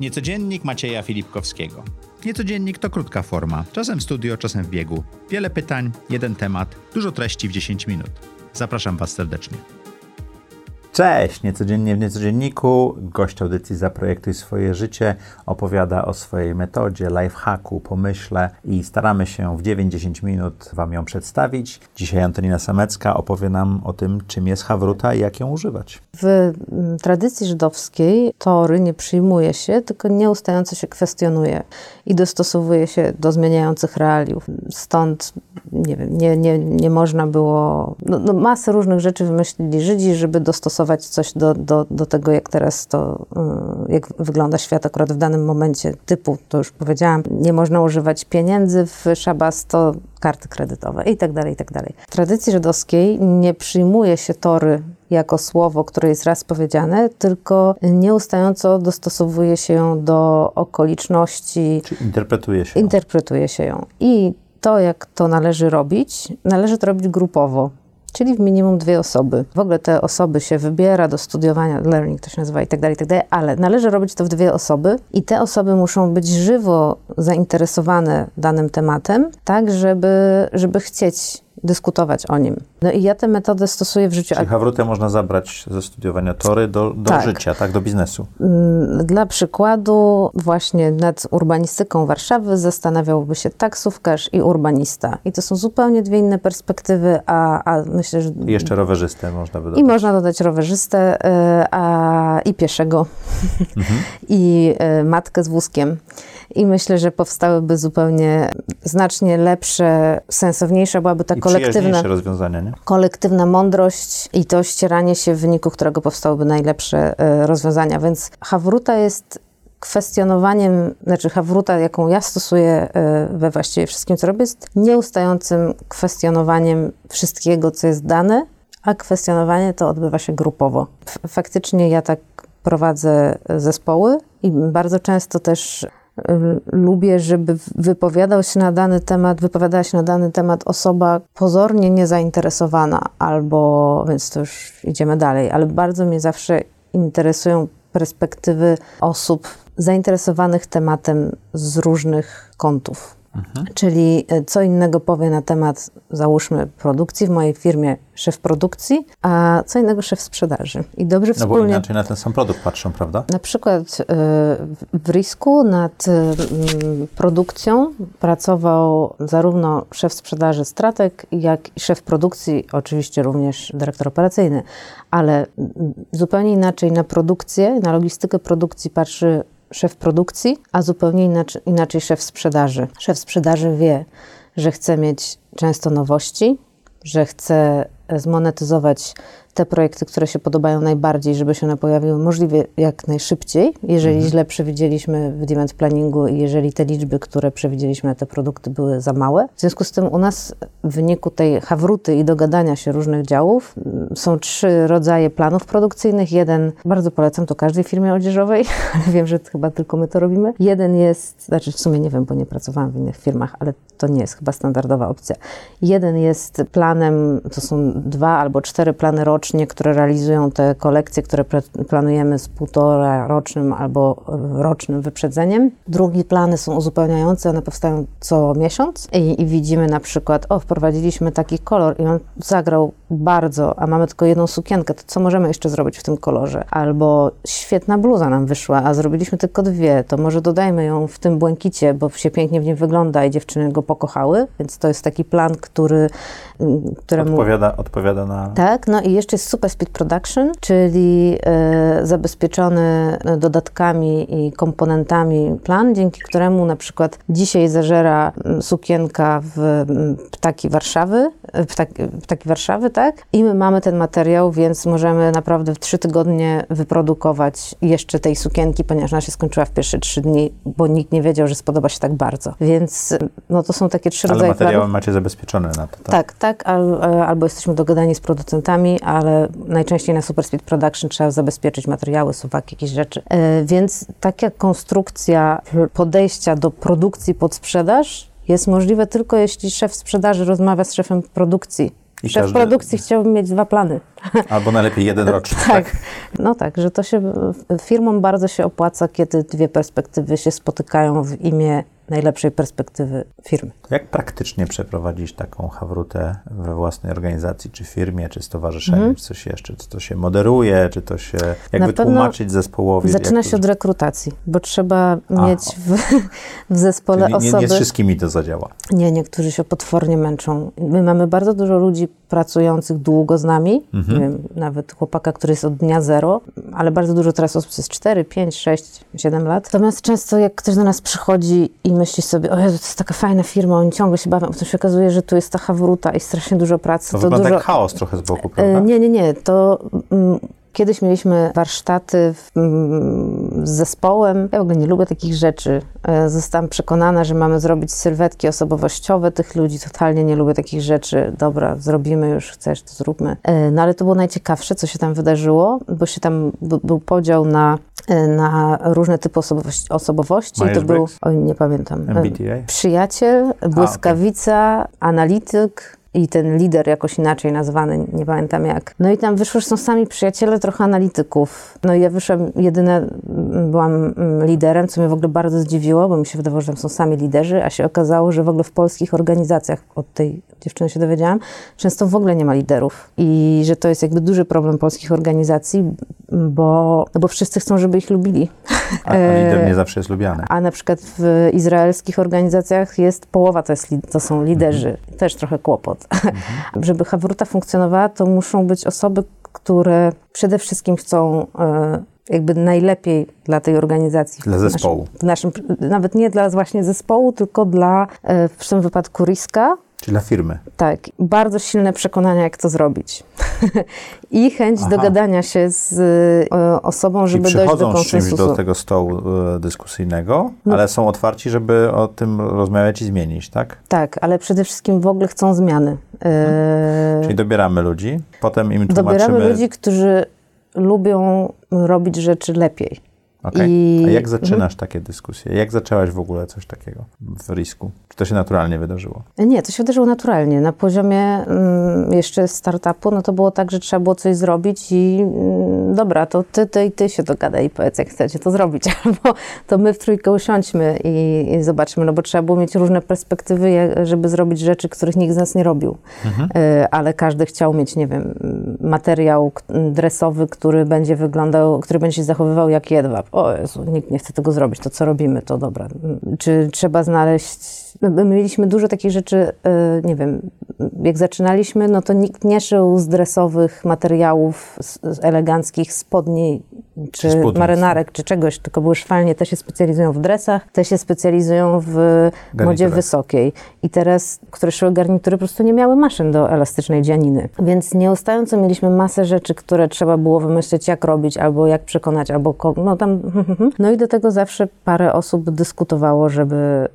Niecodziennik Macieja Filipkowskiego. Niecodziennik to krótka forma, czasem w studio, czasem w biegu. Wiele pytań, jeden temat, dużo treści w 10 minut. Zapraszam Was serdecznie. Cześć! Niecodziennie w Niecodzienniku gość audycji Zaprojektuj swoje życie opowiada o swojej metodzie, lifehacku, pomyśle i staramy się w 9-10 minut Wam ją przedstawić. Dzisiaj Antonina Samecka opowie nam o tym, czym jest hawruta i jak ją używać. W mm, tradycji żydowskiej tory nie przyjmuje się, tylko nieustająco się kwestionuje i dostosowuje się do zmieniających realiów. Stąd nie wiem, nie, nie, nie można było, no, no masę różnych rzeczy wymyślili Żydzi, żeby dostosować coś do, do, do tego, jak teraz to, y, jak wygląda świat akurat w danym momencie, typu, to już powiedziałam, nie można używać pieniędzy w szabas, to karty kredytowe i tak dalej, i tak dalej. W tradycji żydowskiej nie przyjmuje się tory jako słowo, które jest raz powiedziane, tylko nieustająco dostosowuje się ją do okoliczności. Czy interpretuje się. Interpretuje się ją. I to, jak to należy robić, należy to robić grupowo. Czyli w minimum dwie osoby. W ogóle te osoby się wybiera do studiowania, learning to się nazywa i tak dalej, i tak dalej, ale należy robić to w dwie osoby i te osoby muszą być żywo zainteresowane danym tematem, tak żeby, żeby chcieć dyskutować o nim. No i ja tę metodę stosuję w życiu. Czyli hawrutę można zabrać ze studiowania tory do, do Tak. życia, tak, do biznesu. Mm, Dla przykładu, właśnie nad urbanistyką Warszawy zastanawiałby się taksówkarz i urbanista. I to są zupełnie dwie inne perspektywy, a, a myślę, że. I jeszcze rowerzystę można by dodać. I można dodać rowerzystę y, a, i pieszego, i y, matkę z wózkiem. I myślę, że powstałyby zupełnie znacznie lepsze, sensowniejsza byłaby ta I kolektywna nie? kolektywna mądrość i to ścieranie się, w wyniku którego powstałyby najlepsze e, rozwiązania. Więc Hawruta jest kwestionowaniem, znaczy Hawruta, jaką ja stosuję e, we właściwie wszystkim, co robię, jest nieustającym kwestionowaniem wszystkiego, co jest dane, a kwestionowanie to odbywa się grupowo. Faktycznie ja tak prowadzę zespoły i bardzo często też lubię, żeby wypowiadał się na dany temat, wypowiadała się na dany temat osoba pozornie niezainteresowana, albo, więc to już idziemy dalej, ale bardzo mnie zawsze interesują perspektywy osób zainteresowanych tematem z różnych kątów. Czyli y, co innego powie na temat, załóżmy, produkcji w mojej firmie szef produkcji, a co innego szef sprzedaży. I dobrze No bo wspólnie inaczej na ten sam produkt patrzą, prawda? na przykład y, w Risku nad mm, produkcją pracował zarówno szef sprzedaży strateg, jak i szef produkcji, oczywiście również dyrektor operacyjny, ale zupełnie inaczej na produkcję, na logistykę produkcji patrzy szef produkcji, a zupełnie inaczej, inaczej szef sprzedaży. Szef sprzedaży wie, że chce mieć często nowości, że chce zmonetyzować te projekty, które się podobają najbardziej, żeby się one pojawiły możliwie jak najszybciej, jeżeli źle przewidzieliśmy w demand planningu i jeżeli te liczby, które przewidzieliśmy na te produkty były za małe. W związku z tym u nas w wyniku tej hawruty i dogadania się różnych działów mm, są trzy rodzaje planów produkcyjnych. Jeden, bardzo polecam to każdej firmie odzieżowej, ale wiem, że chyba tylko my to robimy. Jeden jest, znaczy w sumie nie wiem, bo nie pracowałam w innych firmach, ale to nie jest chyba standardowa opcja. Jeden jest planem, to są dwa albo cztery plany rocznie, które realizują te kolekcje, które planujemy z półtora rocznym albo rocznym wyprzedzeniem. Drugie plany są uzupełniające, one powstają co miesiąc i, i widzimy na przykład, o, wprowadziliśmy taki kolor i on zagrał bardzo, a mamy tylko jedną sukienkę, to co możemy jeszcze zrobić w tym kolorze? Albo świetna bluza nam wyszła, a zrobiliśmy tylko dwie, to może dodajmy ją w tym błękicie, bo się pięknie w nim wygląda i dziewczyny go pokochały, więc to jest taki plan, który, mm, któremu... Odpowiada, odpowiada na... Tak, no i jeszcze jest Super Speed Production, czyli e, zabezpieczony dodatkami i komponentami plan, dzięki któremu na przykład dzisiaj zażera sukienka w ptaki Warszawy, e, ptaki, ptaki Warszawy, tak? I my mamy ten materiał, więc możemy naprawdę w trzy tygodnie wyprodukować jeszcze tej sukienki, ponieważ ona się skończyła w pierwsze trzy dni, bo nikt nie wiedział, że spodoba się tak bardzo. Więc no to są takie trzy Ale rodzaje materiały planów. macie zabezpieczone na to, tak? Tak, tak, al, e, albo jesteśmy dogadani z producentami, ale najczęściej na Super Speed Production trzeba zabezpieczyć materiały, suwaki, jakieś rzeczy. E, więc taka konstrukcja podejścia do produkcji pod sprzedaż jest możliwe tylko jeśli szef sprzedaży rozmawia z szefem produkcji. I Szef każdy... produkcji chciałby mieć dwa plany. Albo najlepiej jeden roczny. tak. tak. No tak, że to się firmom bardzo się opłaca, kiedy dwie perspektywy się spotykają w imię najlepszej perspektywy firmy. Jak praktycznie przeprowadzić taką hawrutę we własnej organizacji, czy firmie, czy stowarzyszeniu, mhm. czy coś jeszcze? Czy to się moderuje, czy to się, jak Na wytłumaczyć zespołowi? Zaczyna się od rekrutacji, bo trzeba A, mieć w, w zespole nie, osoby... Nie, z wszystkimi to zadziała. Nie, niektórzy się potwornie męczą. My mamy bardzo dużo ludzi pracujących długo z nami, mhm. wiem, nawet chłopaka, który jest od dnia zero, ale bardzo dużo teraz osób jest 4, 5, 6, 7 lat. Natomiast często jak ktoś do nas przychodzi i myśli sobie, o Jezu, to jest taka fajna firma, oni ciągle się bawią, potem się okazuje, że tu jest ta hawruta i strasznie dużo pracy. To, to wygląda dużo... jak chaos trochę z boku, prawda? Nie, nie, nie. To mm, Kiedyś mieliśmy warsztaty w, mm, z zespołem. Ja w ogóle nie lubię takich rzeczy. E, zostałam przekonana, że mamy zrobić sylwetki osobowościowe tych ludzi. Totalnie nie lubię takich rzeczy. Dobra, zrobimy już, chcesz, to zróbmy. E, no ale to było najciekawsze, co się tam wydarzyło, bo się tam był podział na, e, na różne typy osobowości. osobowości. To był, oj, nie pamiętam, MBTI? przyjaciel, błyskawica, A, okay. analityk, i ten lider jakoś inaczej nazwany, nie pamiętam jak. No i tam wyszło, że są sami przyjaciele, trochę analityków. No i ja wyszłam, jedyne byłam mm, liderem, co mnie w ogóle bardzo zdziwiło, bo mi się wydawało, że tam są sami liderzy, a się okazało, że w ogóle w polskich organizacjach, od tej dziewczyny się dowiedziałam, często w ogóle nie ma liderów. I że to jest jakby duży problem polskich organizacji, bo, no bo wszyscy chcą, żeby ich lubili. A, a lider nie zawsze jest lubiany. A na przykład w izraelskich organizacjach jest połowa to, jest, to są liderzy. Mhm. Też trochę kłopot. Mhm. Żeby Hawruta funkcjonowała, to muszą być osoby, które przede wszystkim chcą e, jakby najlepiej dla tej organizacji. Dla zespołu. W naszym, w naszym, nawet nie dla właśnie zespołu, tylko dla e, w tym wypadku Riska, Czyli dla firmy. Tak. Bardzo silne przekonania, jak to zrobić. I chęć Aha. dogadania się z e, osobą, żeby dojść do konsensusu. z czymś do tego stołu e, dyskusyjnego, no. ale są otwarci, żeby o tym rozmawiać i zmienić, tak? Tak, ale przede wszystkim w ogóle chcą zmiany. E... Czyli dobieramy ludzi, potem im tłumaczymy... Dobieramy ludzi, którzy lubią robić rzeczy lepiej. Okay. I... A jak zaczynasz takie dyskusje? Jak zaczęłaś w ogóle coś takiego w risku? Czy to się naturalnie wydarzyło? Nie, to się wydarzyło naturalnie. Na poziomie mm, jeszcze startupu, no to było tak, że trzeba było coś zrobić i mm, dobra, to ty, ty i ty się dogadaj i powiedz, jak chcecie to zrobić. Albo to my w trójkę usiądźmy i, i zobaczmy, no bo trzeba było mieć różne perspektywy, żeby zrobić rzeczy, których nikt z nas nie robił. Mhm. Y, ale każdy chciał mieć, nie wiem, materiał dresowy, który będzie wyglądał, który będzie się zachowywał jak jedwab o Jezu, nikt nie chce tego zrobić, to co robimy, to dobra. Czy trzeba znaleźć no, my mieliśmy dużo takich rzeczy, e, nie wiem, jak zaczynaliśmy, no to nikt nie szył z dresowych materiałów, z eleganckich spodni, czy, czy marynarek, czy czegoś, tylko były szwalnie, te się specjalizują w dresach, te się specjalizują w modzie wysokiej. I teraz, które szyły garnitury, po prostu nie miały maszyn do elastycznej dzianiny. Więc nieustająco mieliśmy masę rzeczy, które trzeba było wymyślić, jak robić, albo jak przekonać, albo no tam... No i do tego zawsze parę osób dyskutowało, żeby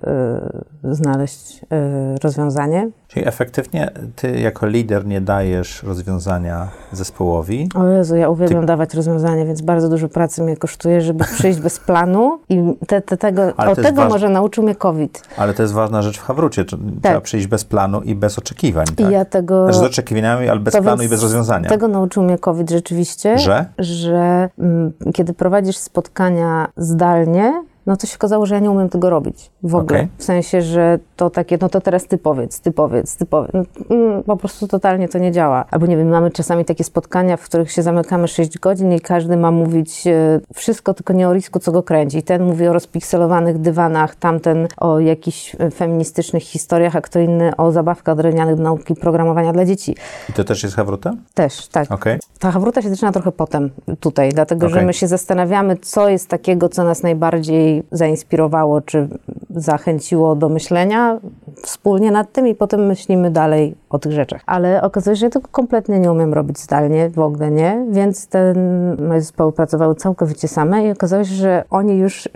y, znaleźć y, rozwiązanie. Czyli efektywnie ty jako lider nie dajesz rozwiązania zespołowi. O Jezu, ja uwielbiam ty... dawać rozwiązania, więc bardzo dużo pracy mnie kosztuje, żeby przyjść bez planu i te, te, tego, o tego może nauczył mnie COVID. Ale to jest ważna rzecz w Hawrucie. Tak. Trzeba przyjść bez planu i bez oczekiwań. Tak? I ja tego... Znaczy z oczekiwaniami, ale bez planu i bez rozwiązania. Tego nauczył mnie COVID rzeczywiście. Że? Że m, mm, kiedy prowadzisz spotkania zdalnie, no to się okazało, że ja nie umiem tego robić w ogóle. Okay. W sensie, że to takie, no to teraz ty powiedz, ty powiedz, ty powiedz. No, mm, po prostu totalnie to nie działa. Albo nie wiem, mamy czasami takie spotkania, w których się zamykamy 6 godzin i każdy ma mówić e, wszystko, tylko nie o risku, co go kręci. Ten mówi o rozpikselowanych dywanach, tamten o jakichś e, feministycznych historiach, a kto inny o zabawkach drewnianych do nauki programowania dla dzieci. I to też jest Hawruta? Też, tak. Okay. Ta Hawruta się zaczyna trochę potem tutaj, dlatego okay. że my się zastanawiamy, co jest takiego, co nas najbardziej zainspirowało, czy zachęciło do myślenia wspólnie nad tym i potem myślimy dalej o tych rzeczach. Ale okazuje się, że tego kompletnie nie umiem robić zdalnie, w ogóle nie, więc ten, moje zespoły pracowały całkowicie same i okazało się, że oni już, y,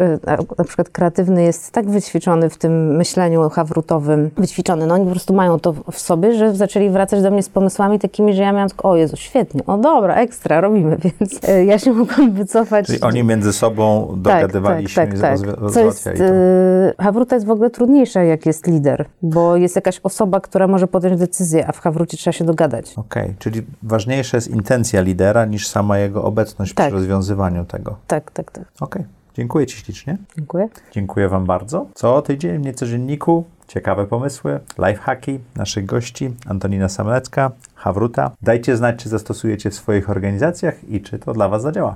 na przykład kreatywny jest tak wyćwiczony w tym myśleniu hawrutowym, wyćwiczony, no oni po prostu mają to w sobie, że zaczęli wracać do mnie z pomysłami takimi, że ja miałam tylko, o Jezu, świetnie, o dobra, ekstra, robimy, więc y, ja się mogłam wycofać. Czyli oni między sobą tak, dogadywali tak, tak, się tak, tak. Co jest, y, Hawruta jest w ogóle trudniejsza, jak jest lider, bo jest jakaś osoba, która może podjąć decyzję, decyzję, a w Hawrucie trzeba się dogadać. Okej, okay. czyli ważniejsza jest intencja lidera niż sama jego obecność Tak. przy rozwiązywaniu tego. Tak, tak, tak. Okej, dziękuję Ci ślicznie. Dziękuję. Dziękuję Wam bardzo. Co tydzień w Niecodzienniku ciekawe pomysły, lifehacki naszych gości Antonina Samlecka, Hawruta. Dajcie znać, czy zastosujecie w swoich organizacjach i czy to dla Was zadziała.